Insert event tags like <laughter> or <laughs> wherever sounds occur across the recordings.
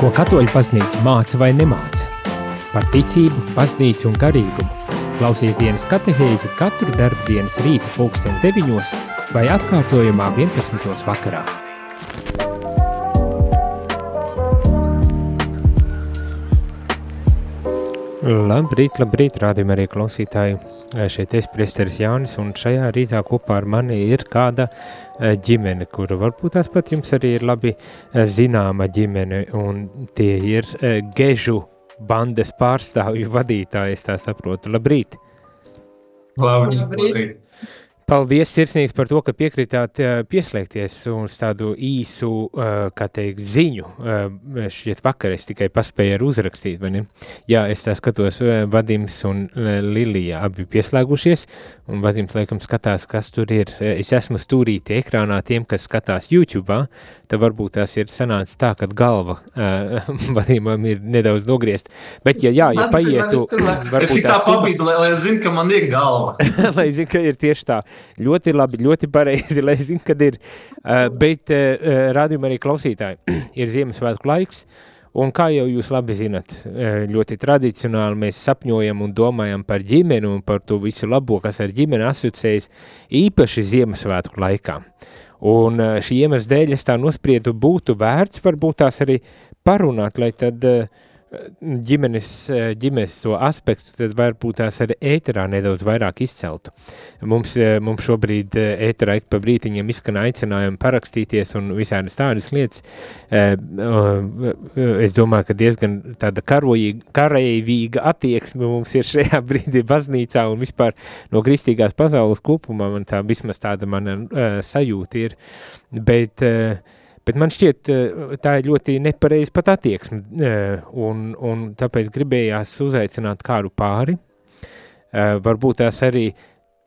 Ko katoļu paznīca māca vai nemāca? Par ticību, paznīcu un garīgumu. Klausies dienas katehēzi katru darbu dienas rīta pulksten 9 vai atkārtojumā 11. vakarā. Labrīt, labrīt, rādījumā arī klausītāji. Šeit es priesteris Jānis un šajā rītā kopā ar mani ir kāda ģimene, kura varbūt tās pat jums arī ir labi zināma ģimene un tie ir Gežu bandes pārstāvju vadītāji, es tā saprotu. Labrīt! Labrīt! labrīt. Paldies sirsnīgi par to, ka piekritāt pieslēgties uz tādu īsu, kā teikt, ziņu. Šķiet vakar es tikai paspēju ar uzrakstīt, vai ne? Jā, es tā skatos, Vadims un Lilija abi pieslēgušies, un Vadims laikam skatās, kas tur ir. Es esmu stūrīti ekrānā tiem, kas skatās YouTube, tad varbūt tās ir sanācis tā, ka galva <laughs> Vadimam ir nedaudz nogriezt. Bet, ja, jā, ja paietu, varbūt tās... Es tā pabīdu, lai, lai zinu, ka man ir galva. <laughs> lai zinu, ka ir tieši tā. Ļoti labi, ļoti pareizi, lai zinu, kad ir. Uh, bet uh, rādījumā arī klausītāji <clears throat> ir Ziemassvētku laiks. Un kā jau jūs labi zinat, ļoti tradicionāli mēs sapņojam un domājam par ģimeni un par to visu labo, kas ar ģimeni asociējas, īpaši Ziemassvētku laikā. Un šī iemesla dēļ es tā nospriedu, būtu vērts varbūt tās arī parunāt, lai tad uh, ģimenes, ģimenes to aspektu, tad varbūt tās arī ēterā nedaudz vairāk izceltu. Mums, mums šobrīd ēterā ik pa brītiņiem izskan aicinājumi parakstīties un visādas tādas lietas. Es domāju, ka diezgan tāda karojīga, karējīga attieksme mums ir šajā <laughs> brīdī baznīcā un vispār no kristīgās pasaules kopumā, man tā vismaz tāda mana sajūta ir. Bet uh, Bet man šķiet, eh, tā ir ļoti nepareiza pat attieksme, eh, un, un tāpēc gribējās uzaicināt kādu pāri. Eh, varbūt tās arī,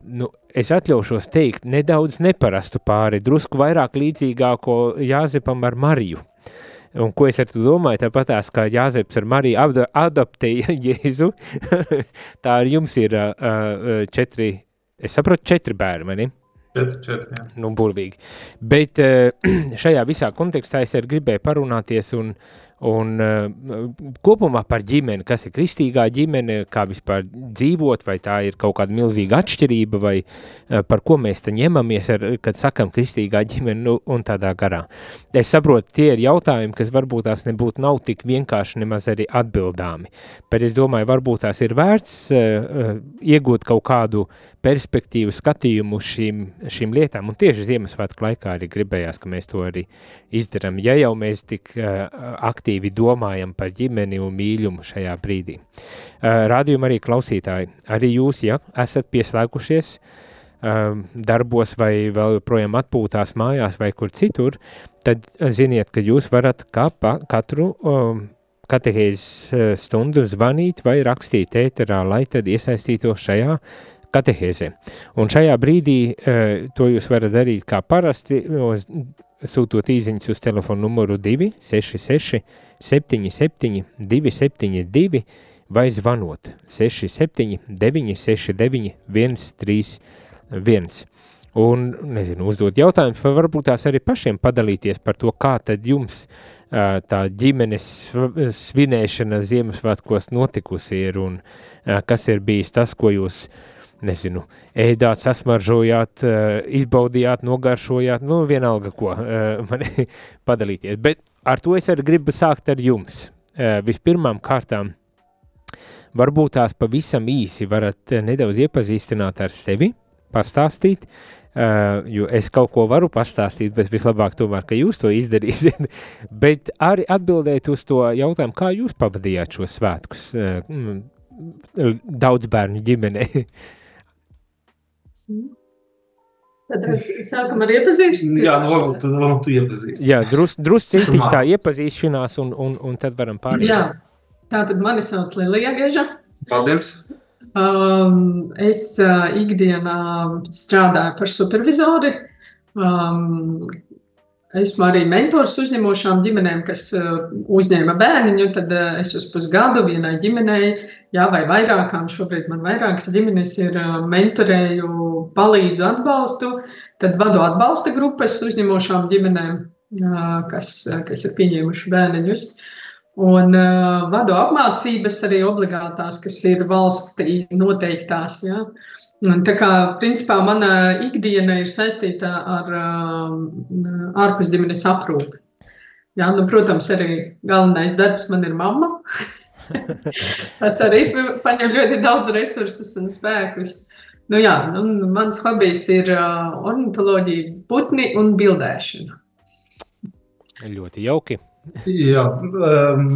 nu, es atļaušos teikt, nedaudz neparastu pāri, drusku vairāk līdzīgāko Jāzepam ar Mariju. Un ko es ar to domāju? Tāpat tās, kā Jāzeps ar Mariju adaptēja <laughs> Jēzu, <laughs> tā ar jums ir uh, četri, es saprotu, četri bērni, ne? Četri, četri, jā. nu, burvīgi. Bet eh, <clears throat> šajā visā kontekstā es arī gribēju parunāties un, un uh, kopumā par ģimeni, kas ir kristīgā ģimene, kā vispār dzīvot, vai tā ir kaut kāda milzīga atšķirība, vai uh, par ko mēs te ņemamies, ar, kad sakam kristīgā ģimene nu, un tādā garā. Es saprotu, tie ir jautājumi, kas varbūt tās nebūtu nav tik vienkārši nemaz arī atbildāmi, bet es domāju, varbūt tās ir vērts uh, iegūt kaut kādu perspektīvu skatījumu šīm, šīm lietām, un tieši Ziemassvētku laikā arī gribējās, ka mēs to arī izdaram, ja jau mēs tik uh, aktīvi domājam par ģimeni un mīļumu šajā brīdī. Uh, Rādījumi arī klausītāji, arī jūs, ja esat pieslēgušies uh, darbos vai vēl joprojām atpūtās mājās vai kur citur, tad ziniet, ka jūs varat kā pa, katru uh, katehēzes stundu zvanīt vai rakstīt ēterā, lai tad iesaistītos šajā katehēzē. Un šajā brīdī to jūs varat darīt kā parasti, sūtot īziņas uz telefonu numuru 266 77 272 vai zvanot 67 969 131. Un, nezinu, uzdot jautājumus, vai varbūt tās arī pašiem padalīties par to, kā tad jums tā ģimenes svinēšana Ziemassvētkos notikusi ir un kas ir bijis tas, ko jūs uh, nezinu, ēdāt, sasmaržojāt, eh, izbaudījāt, nogaršojāt, nu, vienalga, ko eh, man <laughs> padalīties. Bet ar to es arī gribu sākt ar jums. Eh, vispirmām kārtām, varbūt tās pavisam īsi varat nedaudz iepazīstināt ar sevi, pastāstīt, jo es kaut ko varu pastāstīt, bet vislabāk tomēr, ka jūs to izdarīsiet, <laughs> bet arī atbildēt uz to jautājumu, kā jūs pavadījāt šo svētkus daudz bērnu ģimenei. <laughs> Tad sākam ar iepazīšanos. Jā, nu, varbūt tad varbūt tu iepazīsti. Jā, drus, druscīgi tā iepazīšanās un, un, un tad varam pārēt. Jā, tā tad mani sauc Lilija Geža. Paldies. Um, es uh, ikdienā strādāju par supervizori. Um, esmu arī mentors uzņemošām ģimenēm, kas uh, uzņēma bērniņu. Tad uh, es uz pusgadu vienai ģimenei jā, vai vairākām, šobrīd man vairākas ģimenes ir mentorēju, palīdzu, atbalstu, tad vadu atbalsta grupas uzņemošām ģimenēm, kas, kas ir pieņēmuši bērniņus. Un uh, vadu apmācības arī obligātās, kas ir valstī noteiktās. Ja? Un tā kā principā mana ikdiena ir saistīta ar uh, ārpusģimenes aprūpi. Jā, nu, protams, arī galvenais darbs man ir mamma. <laughs> Tas arī paņem ļoti daudz resursus un spēkus. Nu, jā, nu, mans hobijs ir uh, ornitoloģija, putni un bildēšana. Ļoti jauki. Jā, um,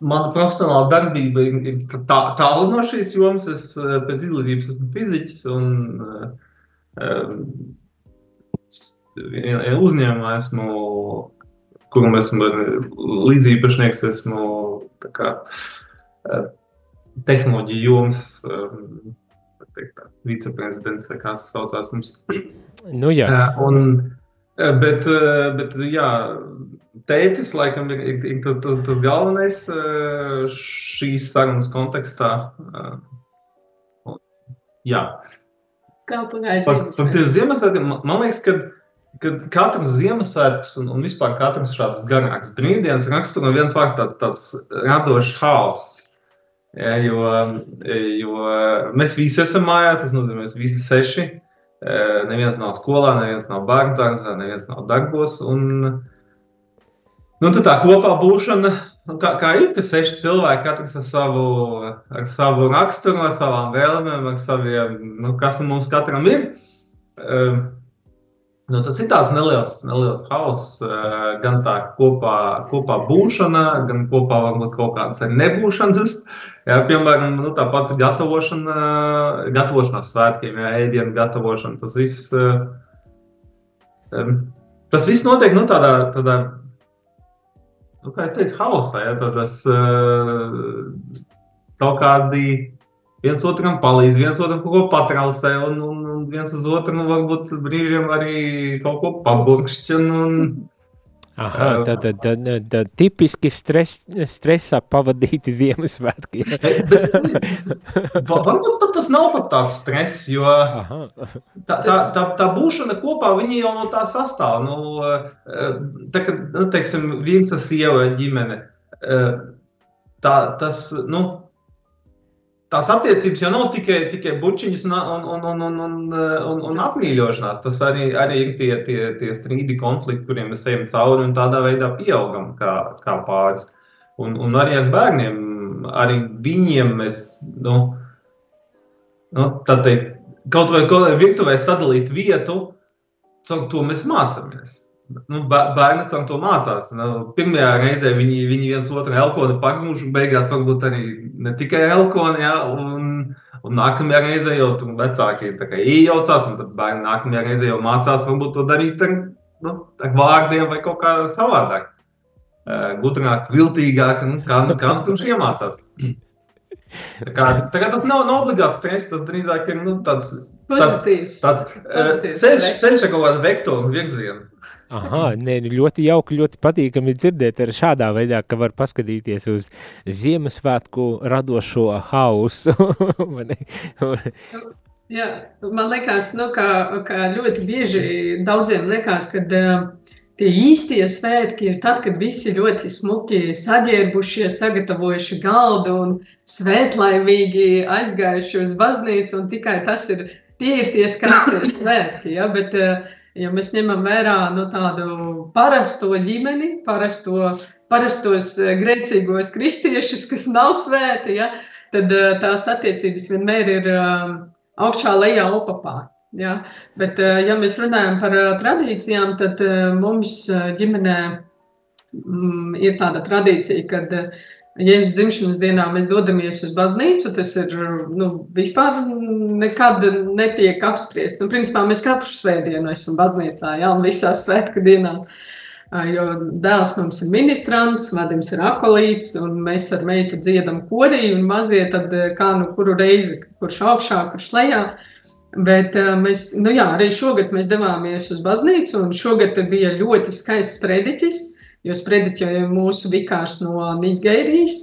mana profesionālā darbība ir, ir tā, tālu no šīs jomas. Es pēc izglītības esmu fiziķis un um, uzņēmumā esmu, kuram esmu līdzīpašnieks, esmu kā, tehnoloģiju jomas um, viceprezidents vai kāds saucās mums. Nu, jā. Un, bet, bet, jā, tētis, laikam, ir, ir, tas, tas, tas galvenais šīs sarunas kontekstā. Jā. Kā pagājis Ziemassvētkiem, man, liekas, ka, ka katrs Ziemassvētks un, un vispār katrs šāds garāks brīvdienas raksturo viens vārds tāds, tāds radošs haoss. Ja, jo, jo mēs visi esam mājās, tas nozīmē, ka visi seši. Neviens nav skolā, neviens nav bērnu dārzā, neviens nav darbos. Un, Nu, tā kopā būšana, nu, kā, kā ir, ka seši cilvēki, katrs ar savu, ar savu raksturu, ar savām vēlmēm, ar saviem, nu, kas mums katram ir. Uh, nu, tas ir tāds neliels, neliels hauss, gan tā kopā, kopā būšana, gan kopā varbūt kaut kādas nebūšanas. Jā, piemēram, nu, tā pati gatavošana, gatavošanās svētkiem, jā, ēdienu gatavošana, tas viss. Tas viss notiek nu, tādā, tādā nu, kā es teicu, haosā. Ja, tas uh, kaut kādi viens otram palīdz, viens otram kaut ko patraucē, un, un, un viens uz otru nu, varbūt brīžiem arī kaut ko paburkšķina. Un, Aha, tad, tad, tad, tad tipiski stres, stresā pavadīti Ziemassvētki. <laughs> Varbūt pat tas nav pat tāds stress, jo Aha. tā, tā, tā, tā būšana kopā, viņi jau no tā sastāv. Nu, tā, kad, nu, teiksim, viens ar sievu ģimene, tā, tas, nu, tās attiecības jau nav tikai, tikai bučiņas un, un, un, un, un, un, un, un atmīļošanās. Tas arī, arī ir tie, tie, tie strīdi, konflikti, kuriem mēs ejam cauri un tādā veidā pieaugam kā, kā pāris. Un, un arī ar bērniem, arī viņiem mēs, nu, nu tā teikt, kaut vai, kaut vai virtuvē sadalīt vietu, caur to mēs mācāmies. Nu, bērni tam to mācās. Nu, pirmajā reizē viņi, viņi viens otru elkoni pagūž, un beigās varbūt arī ne tikai elkoni. Ja, un, un nākamajā reizē jau tur vecāki iejaucās, un tad bērni nākamajā reizē jau mācās varbūt to darīt ar, nu, ar vārdiem vai kaut kā savādāk. Gudrāk, viltīgāk, nu, kā, nu, kā nu, viņš iemācās. Tā kā, tā kā tas nav, nav obligāti stress, tas drīzāk ir nu, tāds pozitīvs. Tāds, tāds ceļš, ceļš ar kaut kādu vektoru virzienu. Aha, nē, nu, ļoti jauki, ļoti patīkami dzirdēt ar šādā veidā, ka var paskatīties uz Ziemassvētku radošo hausu. <laughs> Jā, man liekas, nu, ka, ka ļoti bieži daudziem liekas, ka uh, tie īstie svētki ir tad, kad visi ļoti smuki saģērbušies, sagatavojuši galdu un svētlaimīgi aizgājuši uz baznīcu, un tikai tas ir, tie ir tie skaistie svētki, ja, bet uh, Ja mēs ņemam vērā nu, tādu parasto ģimeni, parasto, parastos eh, grēcīgos kristiešus, kas nav svēti, ja, tad eh, tās attiecības vienmēr ir augšā, lejā, opapā. Ja? Bet, eh, ja mēs runājam par tradīcijām, tad mums ģimenē mm, ir tāda tradīcija, kad Jēzus dzimšanas dienā mēs dodamies uz baznīcu. Tas ir nu, vispār nekad netiek apspriests. Nu, principā mēs katru svētdienu esam baznīcā, jā, un visās svētku dienās. Jo dēls mums ir ministrants, Vadims ir akolīts, un mēs ar meitu dziedam korī, un mazie tad kā nu kuru reizi, kurš augšā, kurš lejā. Bet mēs, nu jā, arī šogad mēs devāmies uz baznīcu, un šogad bija ļoti skaists prediķis jo sprediķoja mūsu vikārs no Nigērijas.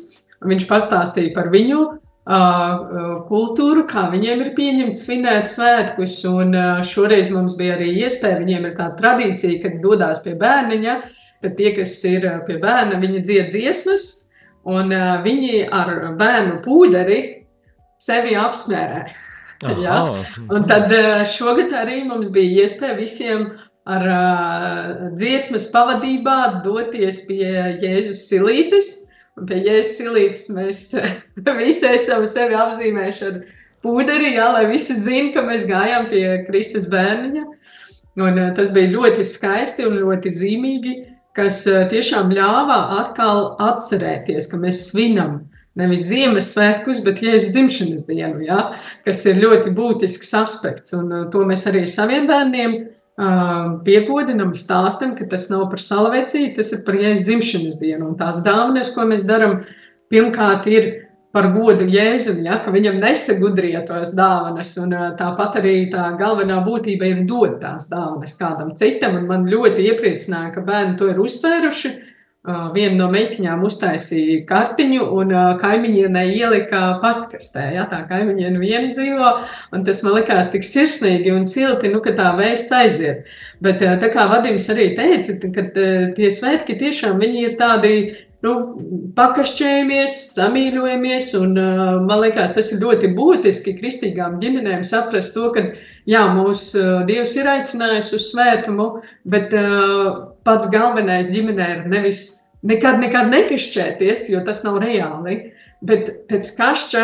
Viņš pastāstīja par viņu uh, kultūru, kā viņiem ir pieņemts svinēt svētkus. Un uh, šoreiz mums bija arī iespēja, viņiem ir tāda tradīcija, kad dodas pie bērniņa. ka tie, kas ir pie bērna, viņi dzied dziesmas, un viņi ar bērnu pūderi sevi apsmērē. Ja? Un tad šogad arī mums bija iespēja visiem ar uh, dziesmas pavadībā doties pie Jēzus Silītes. Un pie Jēzus Silītes mēs <laughs> visi esam sevi apzīmējuši ar pūderi, jā, lai visi zinātu, ka mēs gājām pie Kristus bērniņa. Un, uh, tas bija ļoti skaisti un ļoti zīmīgi, kas uh, tiešām ļāva atkal atcerēties, ka mēs svinam nevis Ziemassvētkus, bet Jēzus dzimšanas dienu, ja, kas ir ļoti būtisks aspekts. Un uh, to mēs arī saviem bērniem piekodinam, stāstam, ka tas nav par salvecību, tas ir par Jēzus dzimšanas dienu. Un tās dāvanas, ko mēs darām, pirmkārt ir par godu Jēzum, ja, ka viņam nesagudrīja tos dāvanas. Un, tāpat arī tā galvenā būtība ir dot tās dāvanas kādam citam. Un man ļoti iepriecināja, ka bērni to ir uztvēruši. Viena no meitiņām uztaisīja kartiņu, un kaimiņienē ielika pastkastē. Ja, tā kaimiņiene viena dzīvo, un tas man likās tik sirsnīgi un silti, nu, ka tā vēsts aiziet. Bet tā kā Vadims arī teica, ka tie svētki tiešām ir tādi nu, pakašķējamies, samīļojamies. Un, man liekas, tas ir ļoti būtiski kristīgām ģimenēm saprast to, ka jā, mūsu Dievs ir aicinājis uz svētumu, bet uh, pats galvenais ģimenē ir nevis nekad, nekad nekašķēties, jo tas nav reāli, bet pēc kašķa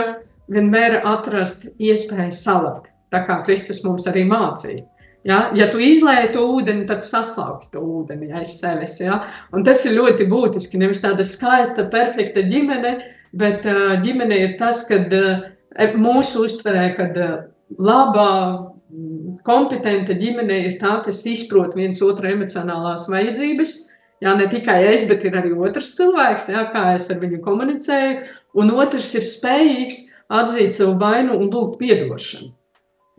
vienmēr atrast iespēju salakt, tā kā Kristus mums arī mācīja. Ja, ja tu izlēji to ūdeni, tad saslauki to ūdeni aiz sevis. Ja? Un tas ir ļoti būtiski. Nevis tāda skaista, perfekta ģimene, bet uh, ģimene ir tas, kad uh, mūsu uztverē, kad uh, labā, kompetenta ģimene ir tā, kas izprot viens otru emocionālās vajadzības. Jā, ne tikai es, bet ir arī otrs cilvēks, jā, kā es ar viņu komunicēju. Un otrs ir spējīgs atzīt savu vainu un lūgt atdošanu.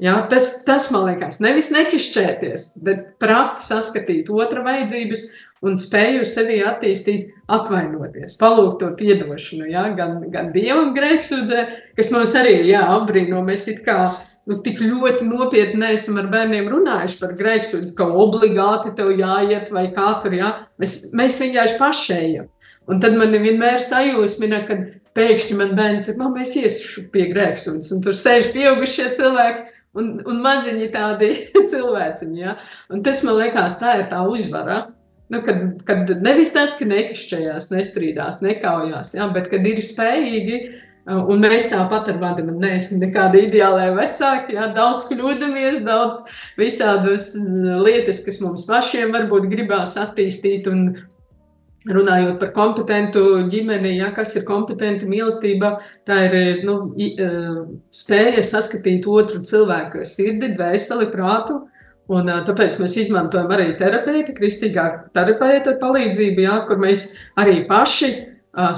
Jā, tas, tas man liekas, nevis nekišķēties, bet prasti saskatīt otra vajadzības un spēju sevi attīstīt, atvainoties, palūgt to atdošanu. Gan, gan dievam grēksūdzē, kas mums arī ir apbrīno. Mēs it kā nu, tik ļoti nopietni neesam ar bērniem runājuši par grēksūdzi, ka obligāti tev jāiet vai kā tur jā. Mēs, mēs vienkārši pašējam. Un tad man vienmēr sajūsmina, ka pēkšņi man bērns ir, mēs iesim pie grēksūdzes, un tur sēž pieaugušie cilvēki. Un, un maziņi tādi <laughs> cilvēciņi. Ja? Un tas man liekas, tā ir tā uzvara. Nu, kad, kad nevis tas, ka nekašķējās, nestrīdās, nekaujās, ja? bet kad ir spējīgi uh, Un mēs tāpat ar vadu neesam nekādi ideālai vecāki. Jā, daudz kļūdāmies, daudz visādas lietas, kas mums pašiem varbūt gribās attīstīt. Un runājot par kompetentu ģimeni, ja, kas ir kompetenta mīlestība, tā ir nu, spēja saskatīt otru cilvēku sirdi, dvēseli, prātu. Un, tāpēc mēs izmantojam arī terapeita, kristīgā terapeita palīdzību, jā, kur mēs arī paši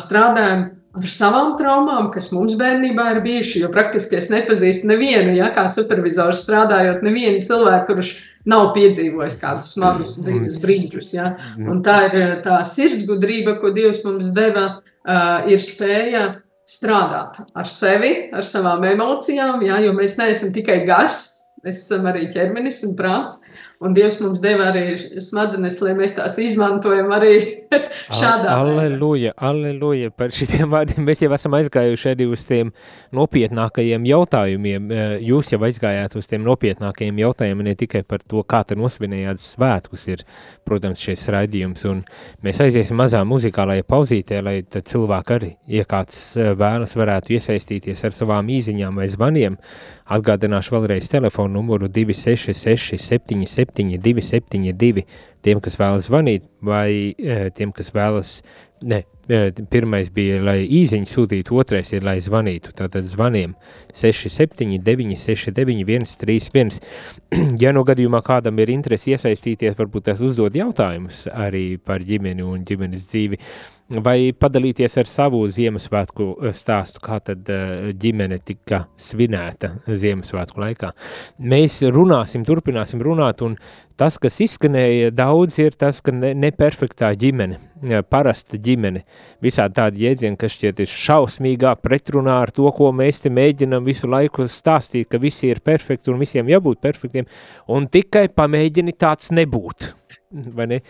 strādājam ar savām traumām, kas mums bērnībā ir bijušas. Jo praktiski es nepazīstu nevienu, ja kā supervizors strādājot, nevienu cilvēku, kurš nav piedzīvojis kādus smagus dzīves brīžus. Ja? Un tā ir tā sirdsgudrība, ko Dievs mums deva, uh, ir spēja strādāt ar sevi, ar savām emocijām, ja? jo mēs neesam tikai gars, mēs esam arī ķermenis un prāts. Un Dievs mums deva arī smadzenes, lai mēs tās izmantojam arī <laughs> šādā veidā. Aleluja, aleluja par šitiem vārdiem. Mēs jau esam aizgājuši arī uz tiem nopietnākajiem jautājumiem. Eh, jūs jau aizgājāt uz tiem nopietnākajiem jautājumiem, ne tikai par to, kā te nosvinējāt svētkus ir, protams, šis raidījums. Un mēs aiziesim mazā muzikālajā pauzītē, lai cilvēki arī, ja kāds eh, vēlas, varētu iesaistīties ar savām īziņām vai zvaniem. Atgādināšu vēlreiz telefonu numuru 266 77 272, 272, tiem, kas vēlas zvanīt, vai e, tiem, kas vēlas, ne, e, pirmais bija, lai īziņu sūtītu, otrais ir, lai zvanītu, tātad zvaniem 679, 69, 131. ja no gadījumā kādam ir interesi iesaistīties, varbūt tās uzdod jautājumus arī par ģimeni un ģimenes dzīvi, vai padalīties ar savu Ziemassvētku eh, stāstu, kā tad eh, ģimene tika svinēta Ziemassvētku laikā. Mēs runāsim, turpināsim runāt, un tas, kas izskanēja daudz, ir tas, ka ne, neperfektā ģimene, parasta ģimene, visādi tādi jēdzieni, kas šķiet ir šausmīgā pretrunā ar to, ko mēs te mēģinam visu laiku stāstīt, ka visi ir perfekti un visiem jābūt perfektiem, un tikai pamēģini tāds nebūt. <laughs> vai ne?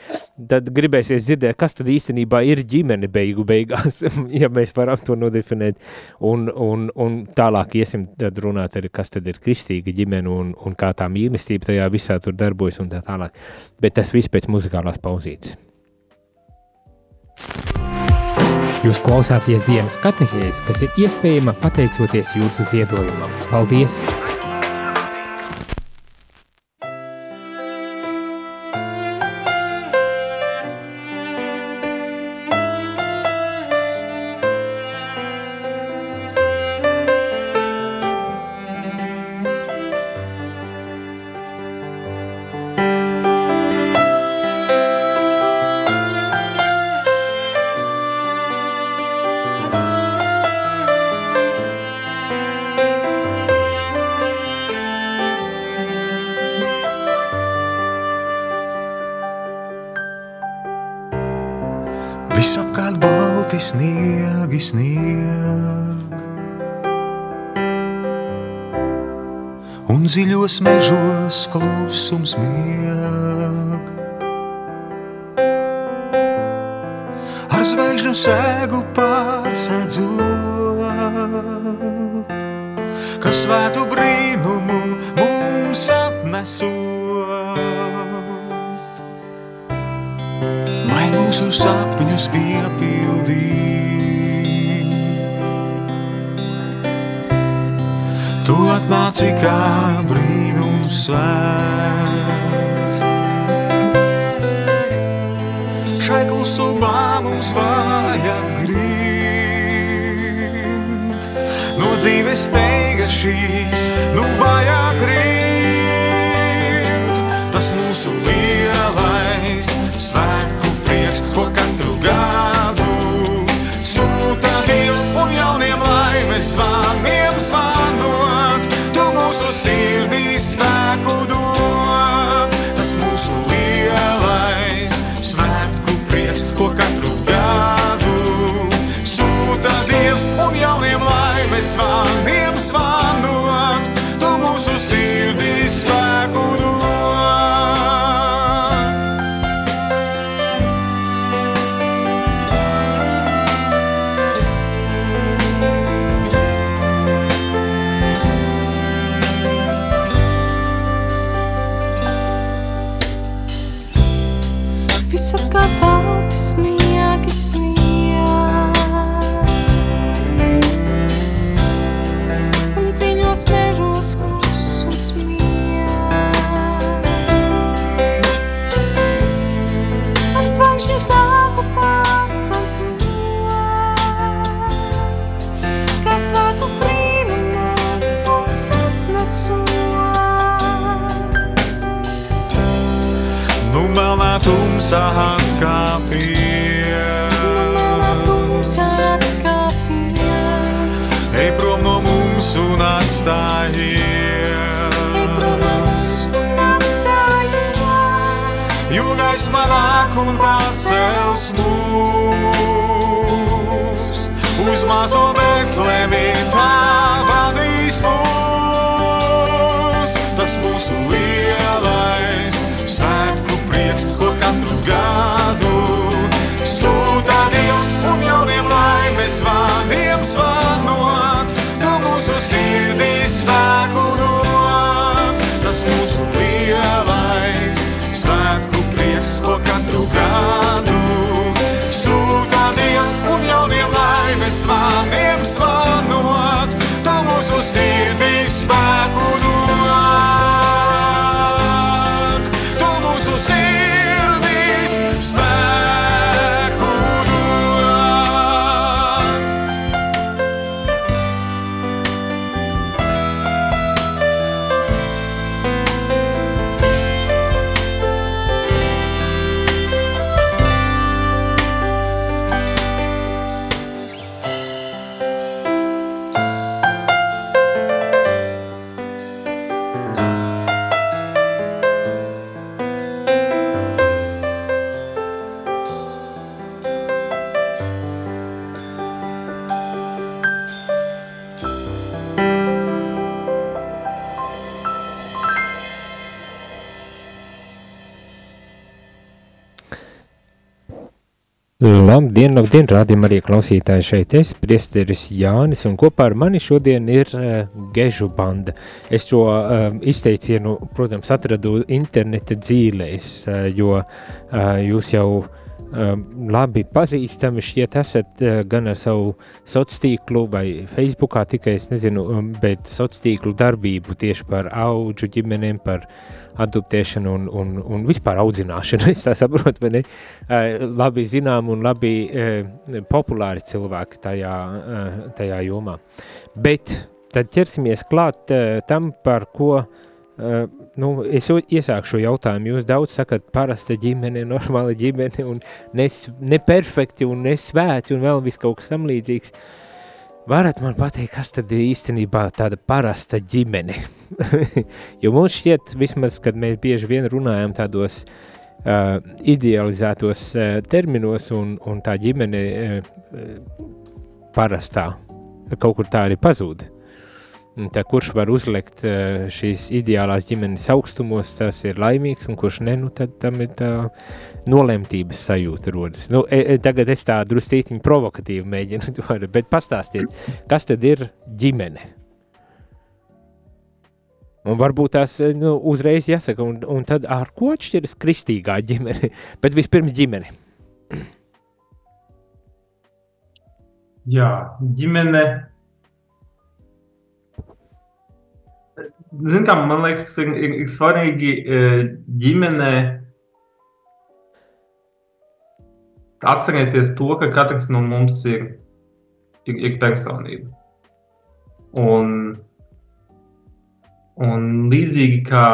Tad gribēsies dzirdēt, kas tad īstenībā ir ģimene beigu beigās, <laughs> ja mēs varam to nodefinēt, un, un, un tālāk iesim tad runāt arī, kas tad ir kristīga ģimene un, un kā tā mīlestība tajā visā tur darbojas un tā tālāk. Bet tas viss pēc muzikālās pauzītes. Jūs klausāties dienas katehēs, kas ir iespējama pateicoties jūsu ziedojumam. Paldies! Visapkārt balti sniegi snieg. Un dziļos mežos klusums mieg. Ar zvaigžņu sēgu pārsedzot Kas svētu brīnumu mums atnesot mūsu sapņus piepildīt. Tu atnāci kā brīnums svēts. Šai klusumā mums vajag grīt, no dzīves steiga šīs, nu vajag grīt. Tas mūsu lielais ko katru gadu sūta Dievs un jauniem laimes zvaniem zvanot. Tu mūsu sirdīs spēku dod, tas mūsu lielais svētku prieks, ko katru gadu sūta Dievs un jauniem laimes zvaniem zvanot. Tu mūsu sirdīs Labdien, labdien, rādījumā arī klausītāji šeit es, priesteris Jānis, un kopā ar mani šodien ir uh, Gežu banda. Es šo uh, izteicienu, protams, atradu interneta dzīlēs, uh, jo uh, jūs jau uh, labi pazīstami šķiet esat uh, gan ar savu sociālo vai Facebookā tikai, es nezinu, um, bet sociālo darbību tieši par auģu ģimenēm, par adoptēšanu un, un, un vispār audzināšanu. <laughs> Es tā saprotu, vai ne? Labi zinām un labi populāri cilvēki tajā, tajā jomā. Bet tad ķersimies klāt tam, par ko nu, es iesāku šo jautājumu. Jūs daudz sakat, parasta ģimene, <laughs> normāla ģimene, un neperfekti ne un nesvēti un vēl viss kaut kas tam līdzīgs. Uh, Varat man pateikt, kas tad īstenībā tāda parasta ģimene? <laughs> jo mums šķiet, vismaz, kad mēs bieži vien runājam tādos uh, idealizētos uh, terminos, un, un tā ģimene uh, parastā kaut kur tā arī pazūd. Tā, kurš var uzlikt uh, šīs ideālās ģimenes augstumos, tas ir laimīgs, un kurš ne, nu, tad tam ir tā nolemtības sajūta rodas. Nu, e, e, tagad es tā drustītiņi provokatīvi mēģinu to, bet pastāstiet, kas tad ir ģimene? Un varbūt tās e, nu, uzreiz jāsaka, un, un tad ar ko atšķiras kristīgā ģimene, <laughs> bet vispirms ģimene. Jā, ģimene. Zin kā, man liekas, ir, ir, ir svarīgi ģimene atcerieties to, ka katrs no mums ir, ir, ir personība. Un, un līdzīgi kā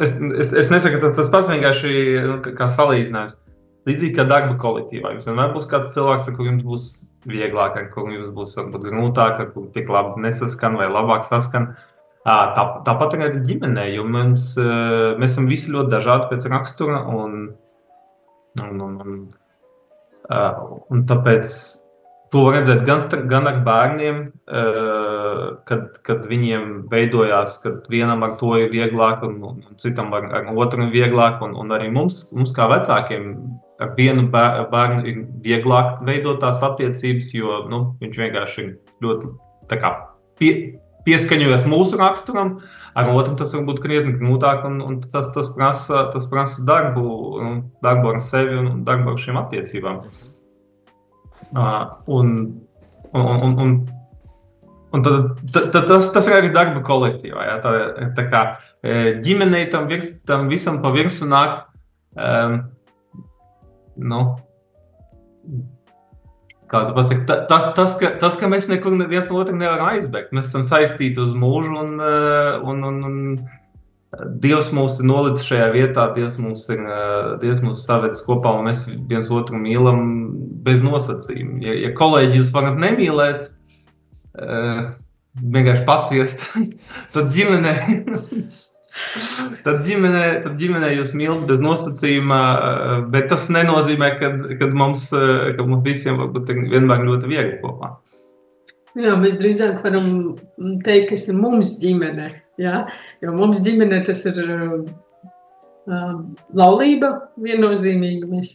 es, es, es nesaku, tas, tas pats vienkārši nu, kā salīdzinājums. Līdzīgi kā darba kolektīvā. Jums vienmēr būs kāds cilvēks, ar kuriem būs vieglāk, ar kuriem būs varbūt grūtāk, ar kuriem tik labi nesaskan vai labāk saskan. Tā, tāpat arī ģimenē, jo mums, mēs esam visi ļoti dažādi pēc rakstura. Un, Un, un, un, un tāpēc to var redzēt gan, gan ar bērniem, kad, kad viņiem veidojās, kad vienam ar to ir vieglāk, un, un, citam ar, ar otru ir vieglāk. Un, un arī mums, mums kā vecākiem, ar vienu bērnu ir vieglāk veidot tās attiecības, jo nu, viņš vienkārši ir ļoti pie, pieskaņojas mūsu raksturam. Ar otru tas var būt krietni grūtāk, un, un tas, tas, prasa, tas prasa darbu, darbu ar sevi un darbu ar šīm attiecībām. Uh, un, un, un, un, un tad, tad, tad tas, tas ir arī darba kolektīvā. Ja? Tā, tā kā ģimenei tam, virs, tam visam pa virsmu nāk um, nu, Pasaka, ta, ta, tas, ka, tas, ka mēs nekur viens no otra nevaram aizbēgt, mēs esam saistīti uz mūžu, un, eh, un, un, un Dievs mūs ir nolicis šajā vietā, Dievs mūs ir eh, Dievs mūs savedis kopā, un mēs viens otru mīlam bez nosacījuma. Ja, ja kolēģi jūs varat nemīlēt, vienkārši paciest, <laughs> tad ģimenei <laughs> Tad ģimenē, tad ģimenē jūs mīlat bez nosacījuma, bet tas nenozīmē, ka, ka, mums, ka mums visiem vienmēr ļoti viegli kopā. Jā, mēs drīzāk varam teikt, ka tas ir mums ģimene. Jā? Jo mums ģimene tas ir uh, laulība viennozīmīgi. Mēs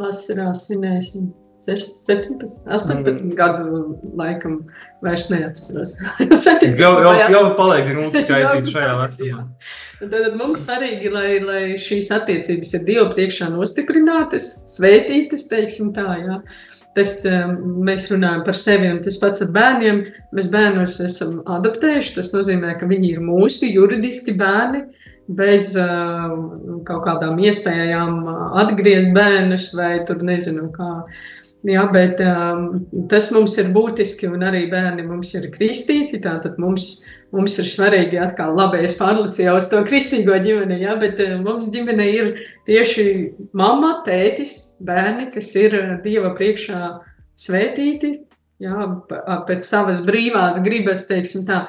vasarā svinēsim 17, 18 mm. gadu laikam vairs neatceros. <laughs> jau, jau, jau paliek grūti <laughs> skaitīt šajā vecumā. Tad, tad mums svarīgi, lai, lai šīs attiecības ir Dieva priekšā nostiprinātas, svētītas, teiksim tā, jā. Tas, um, mēs runājam par sevi, un tas pats ar bērniem. Mēs bērnus esam adaptējuši. Tas nozīmē, ka viņi ir mūsu juridiski bērni, bez uh, kaut kādām iespējām atgriezt bērnus vai tur nezinu, kā Jā, bet um, tas mums ir būtiski, un arī bērni mums ir kristīti. Tātad mums, mums ir svarīgi, atkal, labi, es pārlicu jau uz to kristīgo ģimeni, jā, bet uh, mums ģimene ir tieši mamma, tētis, bērni, kas ir uh, Dieva priekšā svētīti, jā, pēc savas brīvās gribas, teiksim tā.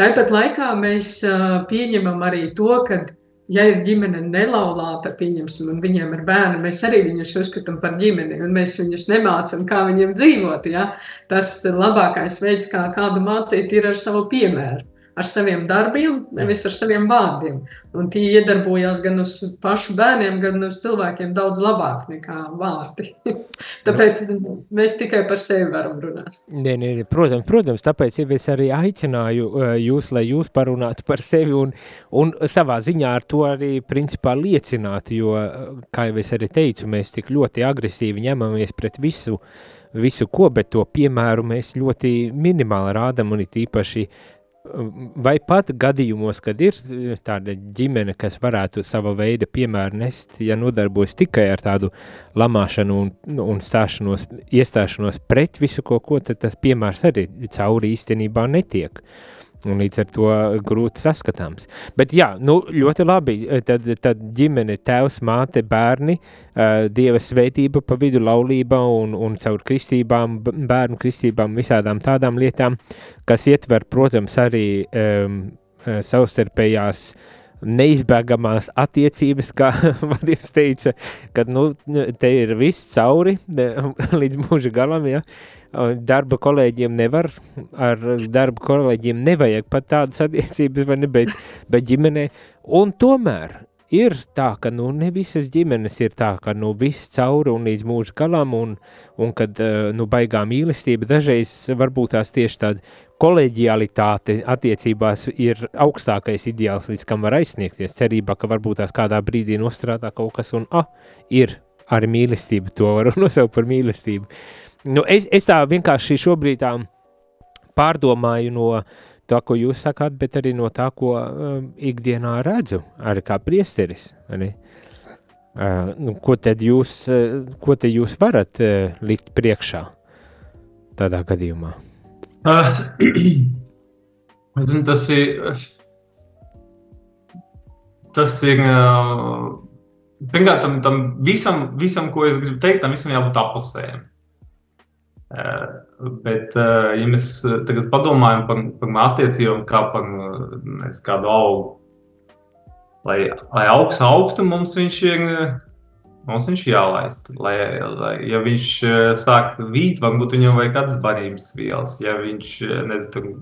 Tāpat laikā mēs uh, pieņemam arī to, ka ja ir ģimene nelaulāta, pieņemsim, un viņiem ir bērni, mēs arī viņus uzskatām par ģimeni, un mēs viņus nemācām, kā viņiem dzīvot. Ja? Tas labākais veids, kā kādu mācīt, ir ar savu piemēru. Ar saviem darbiem, nevis ar saviem vārdiem. Un tie iedarbojās gan uz pašu bērniem, gan uz cilvēkiem daudz labāk nekā vārdi. <laughs> tāpēc mēs tikai par sevi varam runāt. Nē, nē, protams, protams, tāpēc ja es arī aicināju uh, jūs, lai jūs parunātu par sevi un, un savā ziņā ar to arī principā liecinātu, jo, uh, kā jau es arī teicu, mēs tik ļoti agresīvi ņemamies pret visu, visu ko, bet to piemēru mēs ļoti minimāli rādam un it īpaši uh, vai pat gadījumos, kad ir e, tāda ģimene, kas varētu sava veida piemēru nest, ja nodarbojas tikai ar tādu lamāšanu un, un stāšanos, iestāšanos pret visu ko, ko tad tas piemērs arī cauri īstenībā netiek. Uh, un līdz ar to grūti saskatāms. Bet jā, nu, ļoti labi, tad, tad ģimene, tēvs, māte, bērni, uh, dieva svētība pa vidu laulība un, un caur kristībām, bērnu kristībām, visādām tādām lietām, kas ietver, protams, arī um, savstarpējās neizbēgamās attiecības, kā <laughs> Vadims teica, kad, nu, te ir viss cauri <laughs> līdz mūža galam, ja, darba kolēģiem nevar, ar darba kolēģiem nevajag pat tādas attiecības, vai ne, bet, bet ģimenē. Un tomēr ir tā, ka nu, ne visas ģimenes ir tā, ka nu, viss cauri un līdz mūža galam, un, un kad nu, baigā mīlestība dažreiz varbūt tās tieši tāda kolēģialitāte attiecībās ir augstākais ideāls, līdz kam var aizsniegties, cerībā, ka varbūt tās kādā brīdī nostrādā kaut kas, un ah, ir arī mīlestība, to var <laughs> nosaukt par mīlestību. Nu, es, es tā vienkārši šobrīd tā pārdomāju no tā, ko jūs sakāt, bet arī no tā, ko um, ikdienā redzu, arī kā priesteris. Arī. Uh, nu, ko, tad jūs, uh, ko tad jūs varat uh, likt priekšā tādā gadījumā? <clears throat> Uh, tas ir. Tas ir. Uh, pirmkārt, tam, tam visam, visam, ko es gribu teikt, tam visam jābūt apusējam. Bet, ja mēs tagad padomājam par, par attiecībām, kā par nezinu, kādu augu, lai, lai augsts augstu, mums viņš ir, mums viņš jālaist. Lai, lai, ja viņš sāk vīt, varbūt viņam vajag barības vielas. Ja viņš nezinu,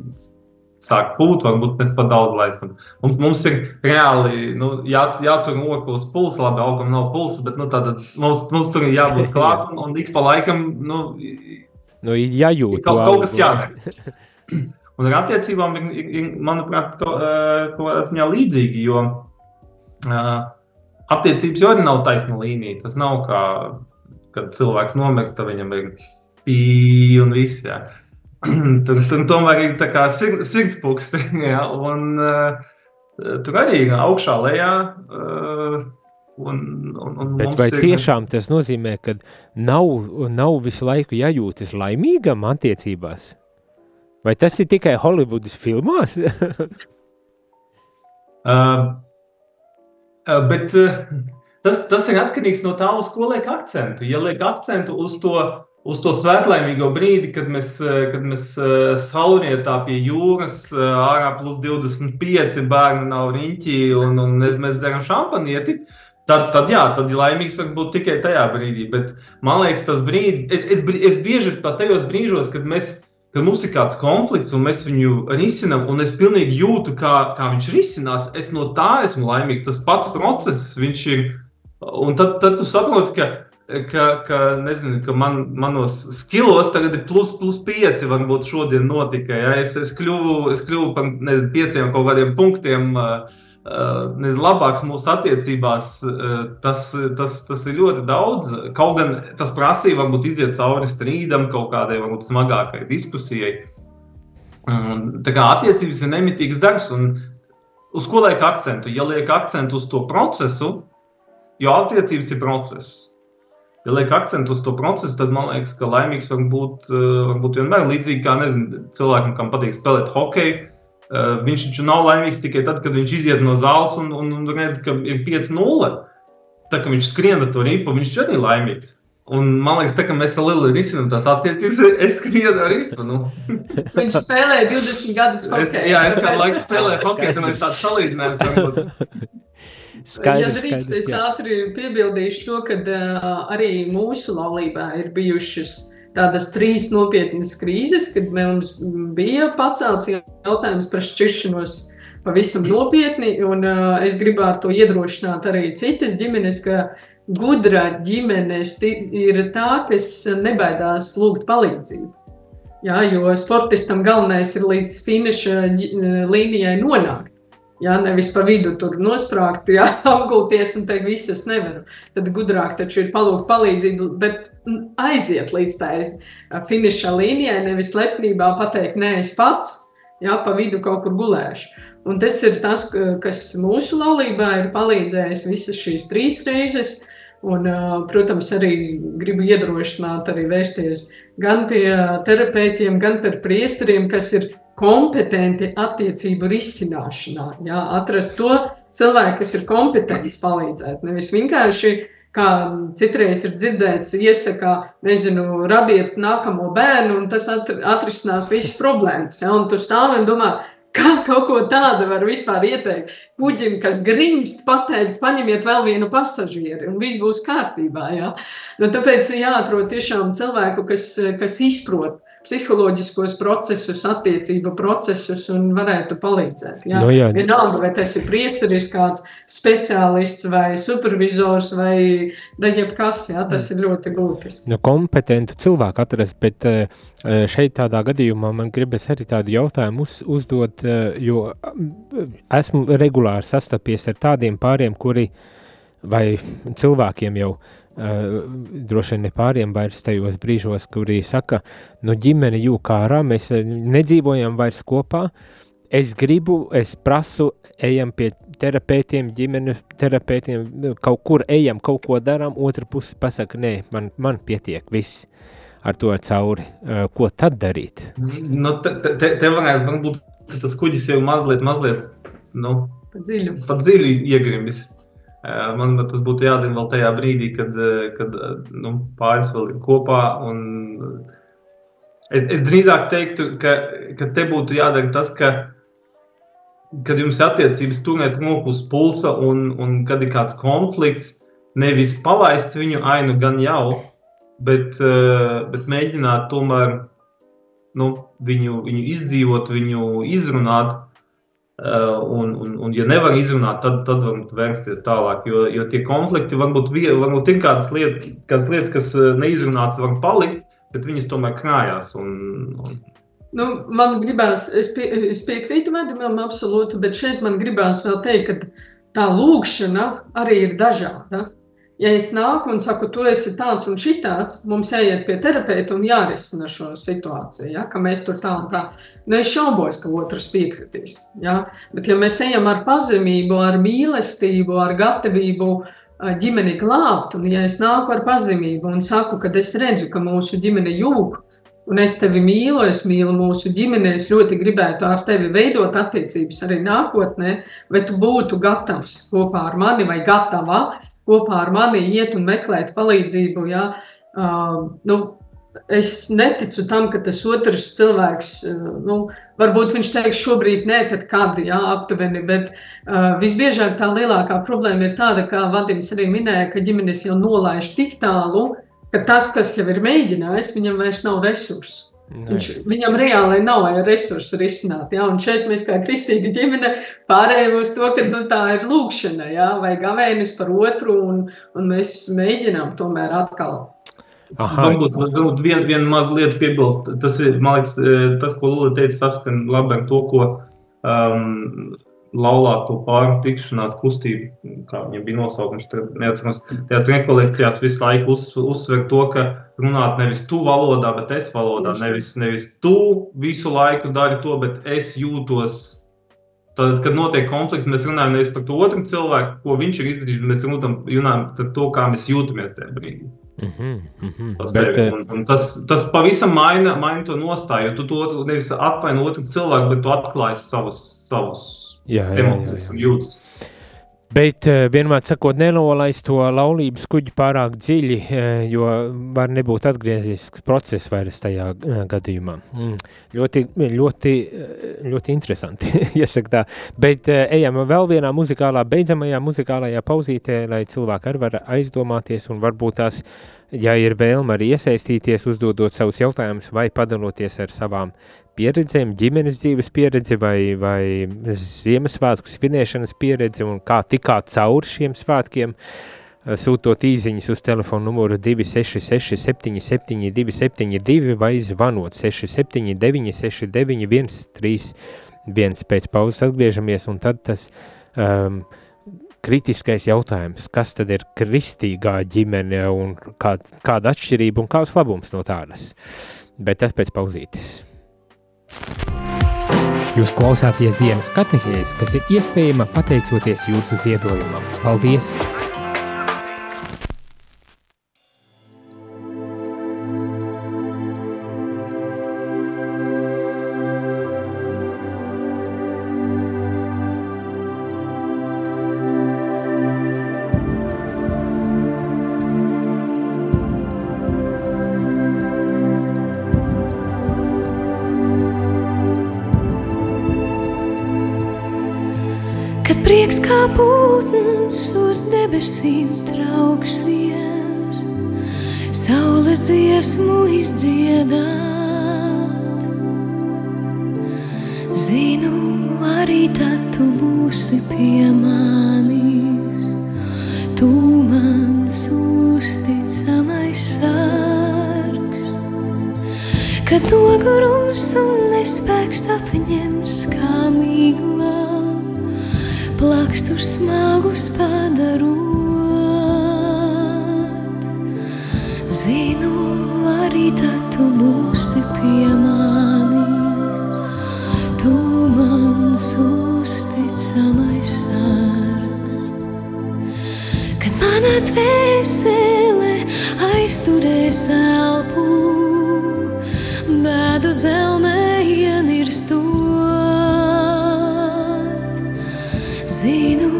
sāk pūt, varbūt mēs pat daudz laistam. Mums, mums ir reāli nu, jā, jātur roku uz pulsa, labi, augam nav pulsa, bet nu, mums, mums tur ir jābūt <laughs> klāt un, un ik pa laikam. Nu, Nu, jājūt. Kaut, kaut kas jādara. <clears throat> Un ar attiecībām ir, ir, ir manuprāt, kaut kādā ziņā līdzīgi, jo uh, attiecības jau arī nav taisna līnija. Tas nav kā, kad cilvēks nomirst, tad viņam ir pīļi un viss. Jā. <clears throat> tur, tur tomēr ir tā kā sirdspūksti, <laughs> ja, un uh, tur arī ir augšā, lejā. Uh, Un, un, un Bet vai ir... tiešām tas nozīmē, ka nav, nav visu laiku jājūtas laimīgam attiecībās? Vai tas ir tikai Holivudas filmās? uh, <laughs> uh, bet uh, tas, tas ir atkarīgs no tā, uz ko liek akcentu. Ja liek akcentu uz to, uz to svētlaimīgo brīdi, kad mēs, uh, kad mēs uh, saulrietā pie jūras, uh, ārā plus 25 bērni nav riņķī un, un mēs dzeram šampanieti, uh, Tad, tad, jā, tad laimīgs var būt tikai tajā brīdī. Bet man liekas, tas brīdis, es, es, es bieži pat tajos brīžos, kad, mēs, kad mums ir kāds konflikts un mēs viņu risinām, un es pilnīgi jūtu, kā, kā viņš risinās, es no tā esmu laimīgs. Tas pats process, viņš ir. Un tad, tad tu saproti, ka, ka, ka, nezinu, ka man, manos skilos tagad ir plus, plus pieci, varbūt šodien notika. Ja? Es, es, kļuvu, es kļuvu par nezinu, pieciem kaut kādiem punktiem. Uh, uh, labāks mūsu attiecībās, uh, tas, tas, tas ir ļoti daudz. Kaut gan tas prasīja varbūt iziet cauri strīdam, kaut kādai varbūt smagākai diskusijai. Tā kā attiecības ir nemitīgs darbs, un uz ko liek akcentu? Ja liek akcentu uz to procesu, jo attiecības ir process. Ja liek akcentu uz to procesu, tad man liekas, ka laimīgs var būt, var būt vienmēr līdzīgi kā nezinu, cilvēkam, kam patīk spēlēt hokeju viņš taču nav laimīgs tikai tad, kad viņš iziet no zāles un, un, un redz, ka ir 5-0. Tā kā viņš skrien ar to ripu, viņš arī ir laimīgs. Un man liekas, tā, ka mēs ar Lielu risinām tās attiecības. <laughs> Es skrienu ar ripu. Nu. <laughs> viņš spēlē 20 gadus hokeju. Es, jā, es kādu laiku <laughs> spēlēju hokeju, tad mēs tādu salīdzinājām. Skaidrs, ja drīkst, es ātri piebildīšu to, ka uh, arī mūsu laulībā ir bijušas tādas trīs nopietnas krīzes, kad mums bija pacelts jautājums par šķiršanos pavisam nopietni, un uh, es gribētu to iedrošināt arī citas ģimenes, ka gudra ģimene ir tā, kas nebaidās lūgt palīdzību. Jā, jo sportistam galvenais ir līdz finiša līnijai nonākt. Jā, nevis pa vidu tur nosprāgt, jā, <laughs> apgulties un teikt, viss es nevaru. Tad gudrāk taču ir palūgt palīdzību, bet aiziet līdz tai finiša līnijai, nevis lepnībā pateikt, nē, es pats, jā, pa vidu kaut kur gulēšu. Un tas ir tas, kas mūsu laulībā ir palīdzējis visas šīs trīs reizes. Un, protams, arī gribu iedrošināt, arī vērsties gan pie terapeitiem, gan pie priesteriem, kas ir kompetenti attiecību risināšanā. Jā, atrast to cilvēku, kas ir kompetents palīdzēt. Nevis vienkārši, kā citreiz ir dzirdēts, iesaka, nezinu, radiet nākamo bērnu, un tas atrisinās visas problēmas. Ja? Un tu stāvi un domā, kā kaut ko tādu var vispār ieteikt. Kuģim, kas grimst, pateikt, paņemiet vēl vienu pasažieri, un viss būs kārtībā. Ja? Nu, tāpēc jāatrod tiešām cilvēku, kas, kas izprot psiholoģiskos procesus, attiecību procesus un varētu palīdzēt. Jā. Nu, jā. Vienalga, vai tas ir priesteris, kāds speciālists vai supervizors vai jebkas, jā, tas ir ļoti būtiski. Nu, kompetentu cilvēku atrast, bet eh, šeit tādā gadījumā man gribas arī tādu jautājumu uz, uzdot, eh, jo esmu regulāri sastapies ar tādiem pāriem, kuri vai cilvēkiem jau Uh, droši vien ne pāriem vairs tajos brīžos, kurī saka, nu ģimene jūk ārā, mēs nedzīvojam vairs kopā, es gribu, es prasu, ejam pie terapeitiem, ģimene terapeitiem, kaut kur ejam, kaut ko darām, otra puse pasaka, nē, man, man pietiek, viss ar to cauri. Uh, ko tad darīt? Nu, te, te, te varētu būt, ka tas kuģis jau mazliet, mazliet, nu, pa dziļu, pa dziļu iegrimis. Man tas būtu jādara vēl tajā brīdī, kad, kad nu, pāris vēl ir kopā. Es, es drīzāk teiktu, ka, ka te būtu jādara tas, ka, kad jums ir attiecības turēt roku uz pulsa un, un kad ir kāds konflikts, nevis palaist viņu ainu gan jau, bet, bet mēģināt tomēr nu, viņu, viņu izdzīvot, viņu izrunāt un, un, un, ja nevar izrunāt, tad, tad varam vērsties tālāk. Jo, jo tie konflikti varbūt, varbūt ir kādas lietas, kādas lietas, kas uh, neizrunātas, var palikt, bet viņas tomēr krājās. Un, un... Nu, man gribās, es, pie, es piekrītu Vadimam absolūti, bet šeit man gribās vēl teikt, ka tā lūkšana arī ir dažāda. Ja es nāku un saku, tu esi tāds un šitāds, mums jāiet pie terapeita un jārisina šo situāciju, ja, ka mēs tur tā un tā. Nu, es šaubos, ka otrs piekritīs. Ja. Bet, ja mēs ejam ar pazemību, ar mīlestību, ar gatavību ģimeni glābt, un ja es nāku ar pazemību un saku, ka es redzu, ka mūsu ģimene jūg, un es tevi mīlu, es mīlu mūsu ģimeni, es ļoti gribētu ar tevi veidot attiecības arī nākotnē, vai tu būtu gatavs kopā ar mani vai gatava kopā ar mani iet un meklēt palīdzību. Ja? Uh, nu, es neticu tam, ka tas otrs cilvēks, uh, nu, varbūt viņš teiks, šobrīd nē, tad kādi jā, aptuveni. Bet uh, visbiežāk tā lielākā problēma ir tāda, kā Vadims arī minēja, ka ģimenes jau nolaiž tik tālu, ka tas, kas jau ir mēģinājis, viņam vairs nav resursu. Viņš, viņam reāli nav resursu risināt. Ja? Un šeit mēs, kā kristīga ģimene, pārējām uz to, ka nu, tā ir lūkšana, ja? vai gavēnis par otru, un, un mēs mēģinām tomēr atkal. Varbūt vien, viena vien maza lieta piebilst. Tas ir, man liekas, eh, tas, ko Lula teica, tas, ka labi ar to, ko um, laulāto pāru tikšanās kustība, kā viņam bija nosaukums, neatceros, tajās rekolekcijās visu laiku uz, uzsver to, ka runāt nevis tu valodā, bet es valodā, nevis, nevis tu visu laiku dari to, bet es jūtos. Tad, kad notiek konflikts, mēs runājam nevis par to otru cilvēku, ko viņš ir izdarījis, bet mēs runājam par to, kā mēs jūtamies tajā brīdī. Mm -hmm, mm -hmm. Bet, un, un tas, tas pavisam maina, maina to nostāju. Tu to nevis atvaino otru cilvēku, bet tu atklāji savus, savus jā, jā, emocijas un jūtas. Bet eh, vienmēr sakot, nenolaist to laulības kuģi pārāk dziļi, eh, jo var nebūt atgriezisks process vairs tajā eh, gadījumā. Mm. Ļoti, ļoti, ļoti interesanti, <laughs> jāsaka tā. Bet ejam vēl vienā muzikālā, beidzamajā muzikālajā pauzītē, lai cilvēki arī var aizdomāties un varbūt tās ja ir vēlme arī iesaistīties, uzdodot savus jautājumus vai padaloties ar savām pieredzēm, ģimenes dzīves pieredzi vai, vai Ziemassvētku svinēšanas pieredzi un kā tikāt cauri šiem svētkiem, sūtot īziņas uz telefonu numuru 266 77 272 vai zvanot 679 69 131 pēc pauzes atgriežamies un tad tas um, kritiskais jautājums, kas tad ir kristīgā ģimene un kā, kāda atšķirība un kāds labums no tādas. Bet tas pēc pauzītes. Jūs klausāties dienas katehēs, kas ir iespējama pateicoties jūsu ziedojumam. Paldies! Zinu,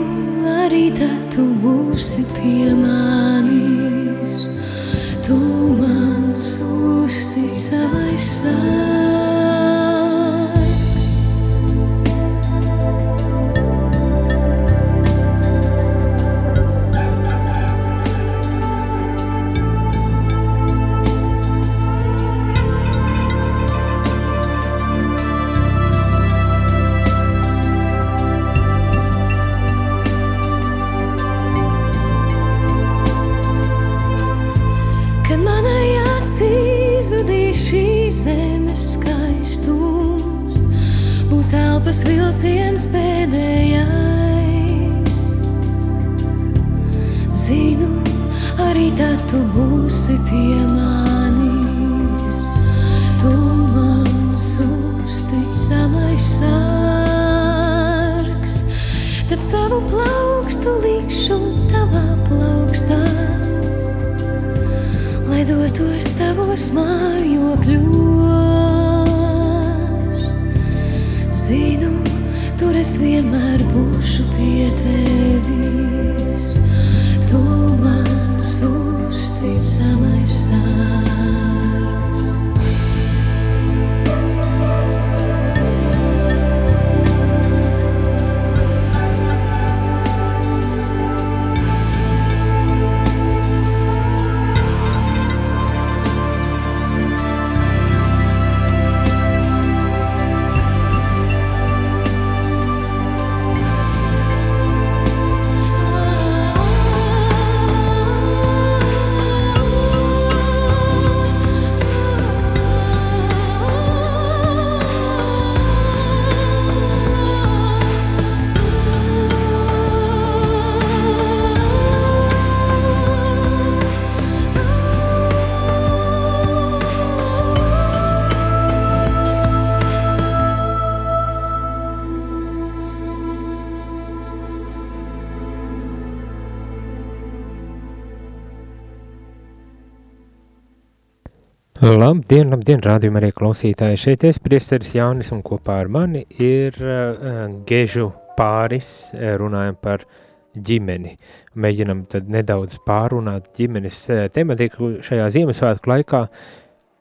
arī tad tu būsi pie manis, tu mans uzticamais sargs. Kad Labdien, labdien, rādījumā arī klausītāji. Šeit es priesteris Jānis un kopā ar mani ir uh, Gežu pāris, uh, runājam par ģimeni. Mēģinam tad nedaudz pārunāt ģimenes uh, tematiku šajā Ziemassvētku laikā,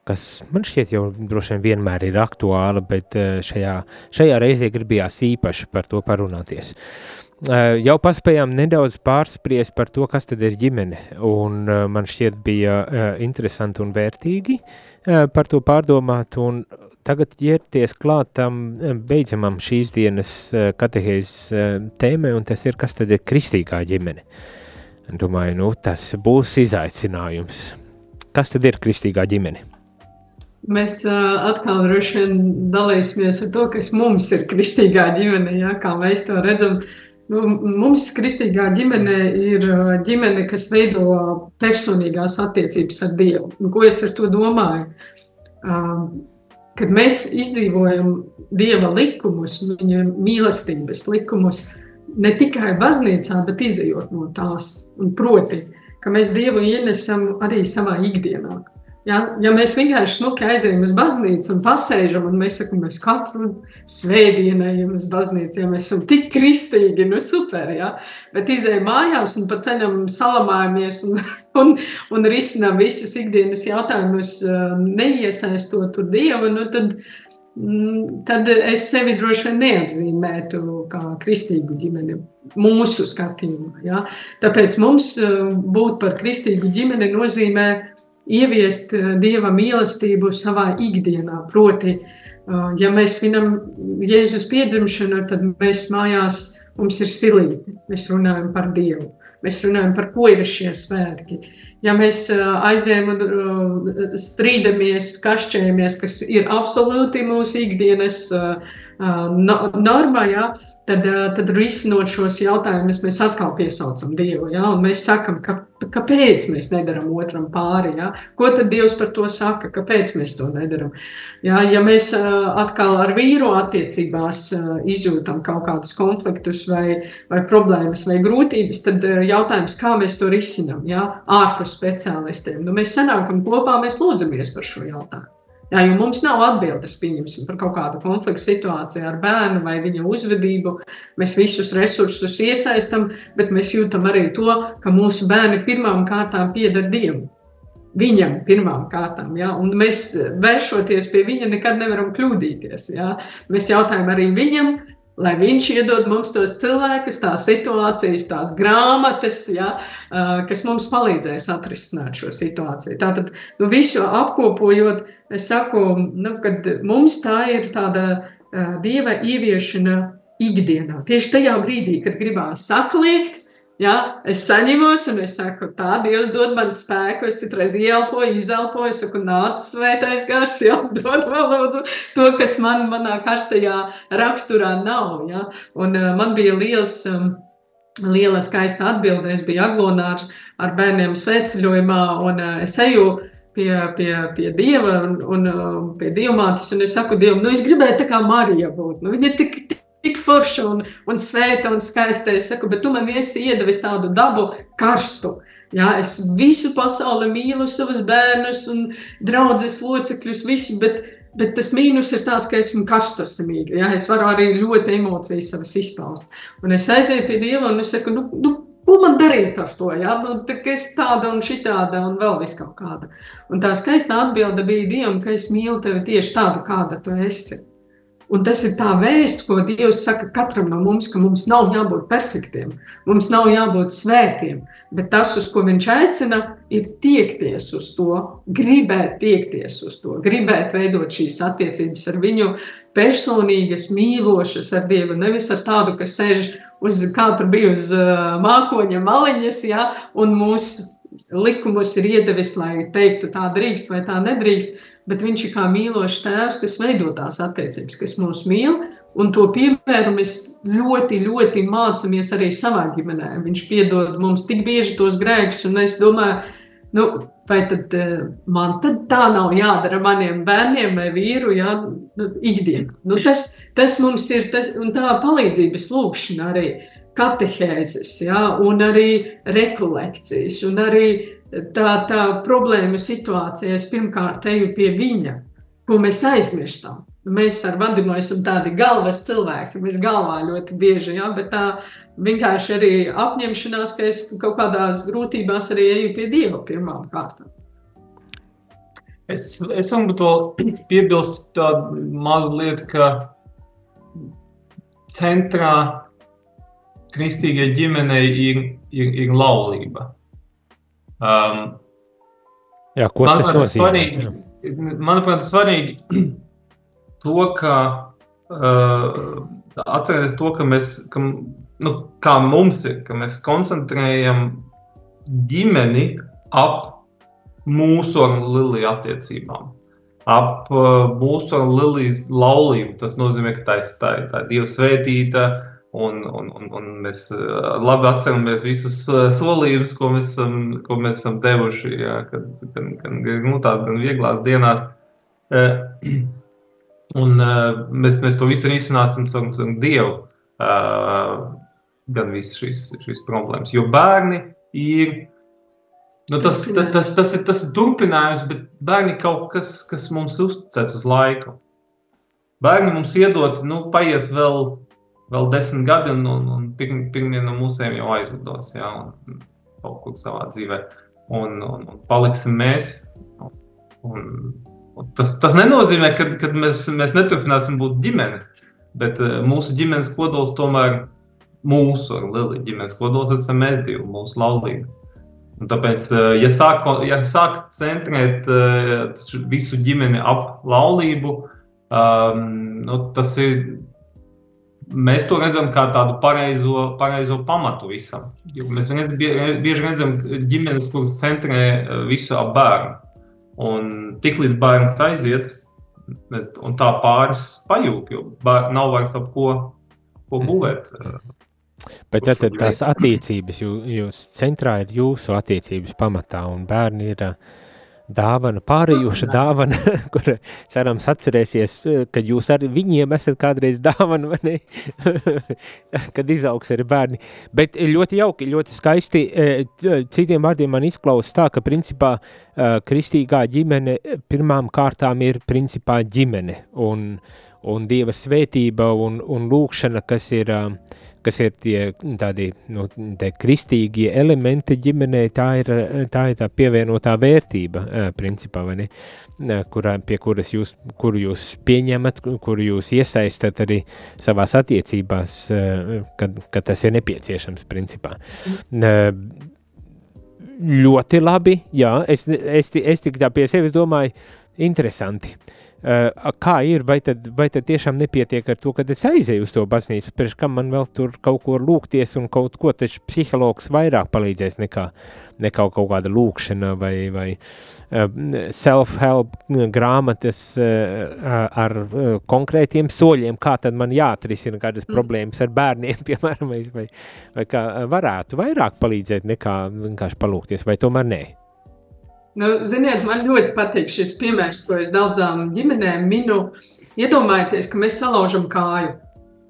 kas man šķiet jau droši vien vienmēr ir aktuāla, bet uh, šajā, šajā reizē gribījās īpaši par to parunāties. Uh, jau paspējām nedaudz pārspriest par to, kas tad ir ģimene, un man šķiet bija interesanti un vērtīgi par to pārdomāt, tagad ķerties klāt tam beidzamam šīs dienas katehēzes tēmai, un tas ir, kas tad ir kristīgā ģimene. Domāju, nu, tas būs izaicinājums. Kas tad ir kristīgā ģimene? Mēs uh, atkal droši vien dalīsimies ar to, kas mums ir kristīgā ģimene, ja, kā mēs to redzam. Uh, Nu, mums kristīgā ģimene ir ģimene, kas veido personīgās attiecības ar Dievu. Un ko es ar to domāju? Kad mēs izdzīvojam Dieva likumus, viņa mīlestības likumus, ne tikai baznīcā, bet izējot no tās. Un proti, ka mēs Dievu ienesam arī savā ikdienā. Ja, ja mēs vienkārši smuki aizējām uz baznīcu un pasēžam, un mēs sakām, mēs katru svētdienu ejam uz baznīcu, ja mēs esam tik kristīgi, nu super, ja? bet izējām mājās un pa ceļam salamājamies un, <laughs> un, un risinām visas ikdienas jautājumus, uh, neiesaistot tur Dievu, nu tad, mm, tad es sevi droši vien neapzīmētu kā kristīgu ģimeni mūsu skatījumā. Ja? Tāpēc mums uh, būt par kristīgu ģimeni nozīmē ieviest eh, dieva mīlestību savā ikdienā. Proti, eh, ja mēs svinam Jēzus piedzimšanu, tad mēs mājās mums ir silīti. Mēs runājam par Dievu. Mēs runājam par ko ir šie svētki. Ja mēs eh, aizējām un strīdamies, kašķējamies, kas ir absolūti mūsu ikdienas normā, ja, tad, tad risinot šos jautājumus, mēs atkal piesaucam Dievu. Ja? Mēs sakām, ka, kāpēc mēs nedaram otram pāri. Ja? Ko tad Dievs par to saka? Kāpēc mēs to nedaram? Ja, ja mēs atkal ar vīru attiecībās izjūtam kaut kādus konfliktus vai, vai problēmas vai grūtības, tad jautājums, kā mēs to risinām, ja? ārpus speciālistiem. Nu, mēs sanākam kopā, mēs lūdzamies par šo jautājumu. Jā, jo mums nav atbildes pieņemsim, par kaut kādu konfliktu situāciju ar bērnu vai viņa uzvedību. Mēs visus resursus iesaistam, bet mēs jūtam arī to, ka mūsu bērni pirmām kārtām pieder Dievam. Viņam pirmām kārtām, ja? un mēs vēršoties pie viņa nekad nevaram kļūdīties. Ja? Mēs jautājam arī viņam, lai viņš iedod mums tos cilvēkus, tās situācijas, tās grāmatas, ja, kas mums palīdzēs atrisināt šo situāciju. Tātad, nu, visu apkopojot, es saku, nu, ka mums tā ir tāda dieva ieviešana ikdienā. Tieši tajā brīdī, kad gribās sakliekt, Ja, es saņemos, un es saku, tā Dievs dod man spēku. Es citreiz ieelpoju, izelpoju, saku, nāc, svētais gars, <laughs> jau dod man lūdzu to, kas man manā karstajā raksturā nav. Ja? Un uh, man bija liels. Um, Liela skaista atbilde. Es biju Aglonā ar, ar bērniem sveceļojumā, un uh, es eju pie, pie, pie Dieva un, un uh, pie Dievmātes, un es saku Dievam, nu es gribēju tā kā Marija būt. Nu, viņa tik, tik forša un, un svēta un skaista. Es saku, bet tu man esi iedavis tādu dabu karstu. Jā, es visu pasauli mīlu, savus bērnus un draugus locekļus, visu, bet, bet tas mīnus ir tāds, ka esmu karstasamīga. Jā, es varu arī ļoti emocijas savas izpaust. Un es aizēju pie Dieva un es saku, nu, nu ko man darīt ar to? Ja? Nu, es tāda un šitāda un vēl vis kaut kāda. Un tā skaista atbilde bija Dievam, ka es mīlu tevi tieši tādu, kāda tu esi. Un tas ir tā vēsts, ko Dievs saka katram no mums, ka mums nav jābūt perfektiem, mums nav jābūt svētiem. Bet tas, uz ko viņš aicina, ir tiekties uz to, gribēt tiekties uz to, gribēt veidot šīs attiecības ar viņu, personīgas, mīlošas ar Dievu. Nevis ar tādu, kas sēž uz kāda bija uz uh, mākoņa maliņas, ja, un mūsu likumus ir iedevis, lai teiktu, tā drīkst vai tā nedrīkst bet viņš ir kā mīlošs tēvs, kas veido tās attiecības, kas mūs mīl. Un to piemēru mēs ļoti, ļoti mācāmies arī savā ģimenē. Viņš piedod mums tik bieži tos grēkus, un es domāju, nu, vai tad eh, man tad tā nav jādara maniem bērniem vai vīru, jā, nu, ikdienā. Nu, tas, tas mums ir, tas, un tā palīdzības lūkšana arī katehēzes, jā, un arī rekolekcijas, un arī tā, tā problēma situācija, es pirmkārt eju pie viņa, ko mēs aizmirstam. Mēs ar vadību esam tādi galvas cilvēki, mēs galvā ļoti bieži, ja, bet tā vienkārši arī apņemšanās, ka es kaut kādās grūtībās arī eju pie Dieva pirmām kārtām. Es, es varbūt vēl piebilstu tādu mazu lietu, ka centrā kristīgai ģimenei ir, ir, ir laulība. Um, Jā, ko tas manuprāt, ir nozīmē? svarīgi, manuprāt, ir svarīgi <clears throat> to, ka uh, atcerēties to, ka mēs, ka, nu, kā mums ir, ka mēs koncentrējam ģimeni ap mūsu un Lilija attiecībām. Ap uh, mūsu un Lilijas laulību. Tas nozīmē, ka tā ir, tā ir, tā ir Dieva svētīta, un, un, un, un mēs uh, labi atceramies visus uh, solījumus, ko mēs esam, ko mēs esam devuši, jā, kad, gan, gan grūtās, gan vieglās dienās. Uh, <clears throat> un mēs, mēs to visu risināsim caur Dievu. Gan visas šīs, šīs problēmas. Jo bērni ir Nu, tas, tas, tas, tas, ir, tas ir turpinājums, bet bērni kaut kas, kas mums uzticēts uz laiku. Bērni mums iedod, nu, paies vēl, vēl desmit gadi, un, un, un pirm, pirmie no mūsiem jau aizlidos, jā, un kaut kur savā dzīvē. Un, un, un paliksim mēs. Un, un tas, tas nenozīmē, ka, ka mēs, mēs neturpināsim būt ģimene, bet uh, mūsu ģimenes kodols tomēr mūsu ar Liliju ģimenes kodols esam mēs divi, mūsu laulība. Un tāpēc, eh, ja sāk, ja sāk centrēt uh, visu ģimeni ap laulību, um, nu, tas ir. Mēs to redzam kā tādu pareizo, pareizo pamatu visam. Jo mēs redz, bieži redzam ģimenes, kuras centrē eh, visu ap bērnu. Un tiklīdz bērns aiziet, un tā pāris pajūg, jo bēr, nav vairs ap ko, ko būvēt. Bet tad, tad tās attiecības, jū, jūs centrā ir jūsu attiecības pamatā, un bērni ir uh, dāvana, pārējoša dāvana, <laughs> kur cerams atcerēsies, kad jūs ar viņiem esat kādreiz dāvana, vai ne? <laughs> kad izaugs arī bērni. Bet ļoti jauki, ļoti skaisti, citiem vārdiem man izklausās tā, ka principā kristīgā ģimene pirmām kārtām ir principā ģimene, un, un Dieva svētība un, un lūkšana, kas ir uh, kas ir tie tādi nu, kristīgie elementi ģimenē, tā ir tā, ir tā pievienotā vērtība, principā, vai ne? Kurā, pie kuras jūs, kuru jūs pieņemat, kuru jūs iesaistat arī savās attiecībās, kad, kad tas ir nepieciešams, principā. Ļoti labi, jā, es, es, es tik tā pie sevis domāju, interesanti. Uh, Uh, kā ir, vai tad, vai tad tiešām nepietiek ar to, ka es aizēju uz to baznīcu, pirms kam man vēl tur kaut ko lūgties un kaut ko, taču psihologs vairāk palīdzēs nekā, nekā kaut kāda lūkšana vai, vai uh, self-help grāmatas uh, ar uh, konkrētiem soļiem, kā tad man jāatrisina kādas mm. problēmas ar bērniem, <laughs> piemēram, vai, vai, vai kā varētu vairāk palīdzēt nekā vienkārši palūkties, vai tomēr nē? Nu, ziniet, man ļoti patīk šis piemērs, ko es daudzām ģimenēm minu. Iedomājieties, ka mēs salaužam kāju.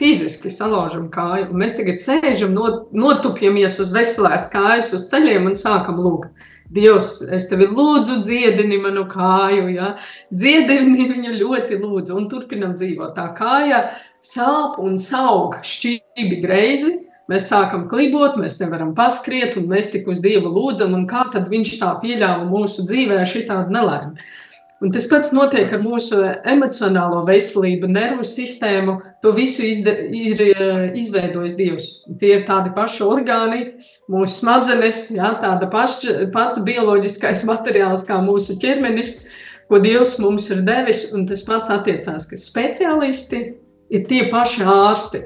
Fiziski salaužam kāju, un mēs tagad sēžam, not, notupjamies uz veselās kājas, uz ceļiem un sākam lūgt. Dievs, es tevi lūdzu, dziedini manu kāju, ja? dziedini viņu ļoti lūdzu, un turpinam dzīvot. Tā kāja sāp un saug šķīvi greizi, Mēs sākam klibot, mēs nevaram paskriet, un mēs tik uz Dievu lūdzam, un kā tad viņš tā pieļāva mūsu dzīvē šitādu nelaimi. Un tas pats notiek ar mūsu emocionālo veselību, nervu sistēmu. To visu izde, ir izveidojis Dievs. Tie ir tādi paši orgāni, mūsu smadzenes, jā, tāda paša, pats bioloģiskais <laughs> materiāls kā mūsu ķermenis, ko Dievs mums ir devis. Un tas pats attiecās, ka speciālisti ir tie paši ārsti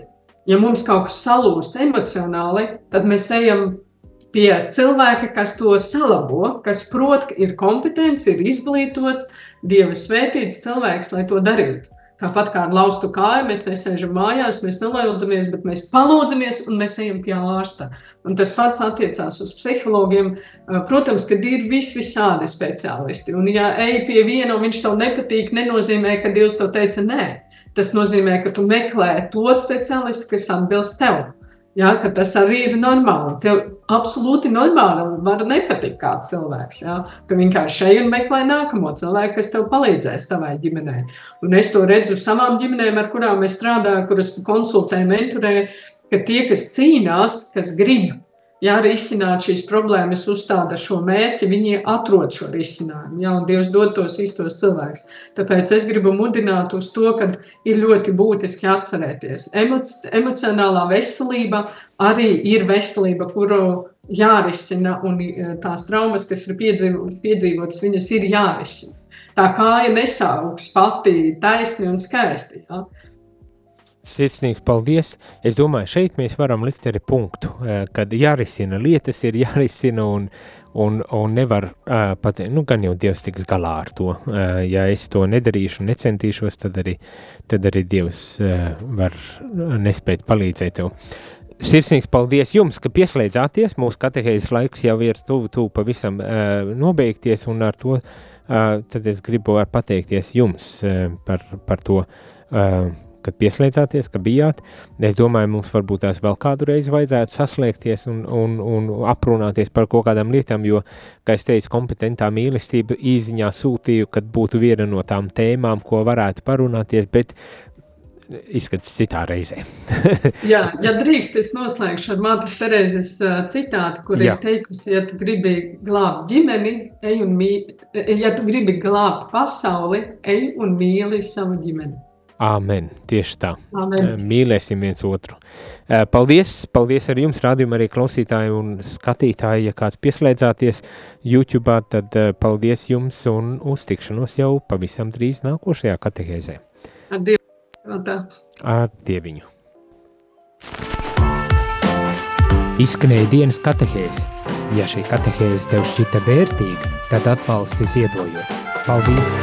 ja mums kaut kas salūst emocionāli, tad mēs ejam pie cilvēka, kas to salabo, kas prot, ir kompetents, ir izglītots, dieva svētīts cilvēks, lai to darītu. Tāpat kā ar laustu kāju, mēs nesēžam mājās, mēs nelūdzamies, bet mēs palūdzamies un mēs ejam pie ārsta. Un tas pats attiecās uz psihologiem. Protams, ka ir vis visādi speciālisti. Un, ja ej pie viena un viņš tev nepatīk, nenozīmē, ka Dievs tev teica nē. Tas nozīmē, ka tu meklē to speciālistu, kas atbilst tev. Ja, tas arī ir normāli. Tev absolūti normāli var nepatikt kāds cilvēks. Ja. Tu vienkārši šeit un meklē nākamo cilvēku, kas tev palīdzēs tavai ģimenei. Un es to redzu savām ģimenēm, ar kurām es strādāju, kuras konsultēju, mentorēju, ka tie, kas cīnās, kas grib ja risināt šīs problēmas, uzstāda šo mērķi, viņi atrod šo risinājumu. Ja, un Dievs dod tos īstos cilvēkus. Tāpēc es gribu mudināt uz to, ka ir ļoti būtiski atcerēties. Emoci emocionālā veselība arī ir veselība, kuru jārisina, un e, tās traumas, kas ir piedzīvotas, viņas ir jārisina. Tā kāja nesaugs pati taisni un skaisti. Ja? Sirsnīgs paldies. Es domāju, šeit mēs varam likt arī punktu, kad jārisina lietas, ir jārisina un, un, un nevar uh, pateikt, nu gan jau Dievs tiks galā ar to. Uh, ja es to nedarīšu, necentīšos, tad arī, tad arī Dievs uh, var nespēt palīdzēt tev. Sirsnīgs paldies jums, ka pieslēdzāties. Mūsu katehēzes laiks jau ir tuvu, tuvu pavisam uh, nobeigties, un ar to uh, tad es gribu pateikties jums uh, par, par to. Uh, kad pieslēdzāties, ka bijāt. Es domāju, mums varbūt tās vēl kādu reizi vajadzētu saslēgties un, un, un aprunāties par kaut kādām lietām, jo, kā es teicu, kompetentā mīlestība īziņā sūtīju, kad būtu viena no tām tēmām, ko varētu parunāties, bet izskatās citā reizē. <laughs> Jā, ja drīkst, es noslēgšu ar Mātes Terēzes citātu, kur Jā. ir teikusi, ja tu gribi glābt ģimeni, ej un mīli, ja tu gribi glābt pasauli, ej un mīli savu ģimeni. Amen. Tieši tā. Amen. Mīlēsim viens otru. Paldies, paldies arī jums, rādījumā, arī klausītāji un skatītāji. Ja kāds pieslēdzāties YouTube, tad paldies jums un uztikšanos jau pavisam drīz nākošajā katehēzē. Ar Dievu. Ar Dieviņu. Izskanēja dienas katehēze. Ja šī katehēze tev šķita vērtīga, tad atbalsti ziedojot. Paldies!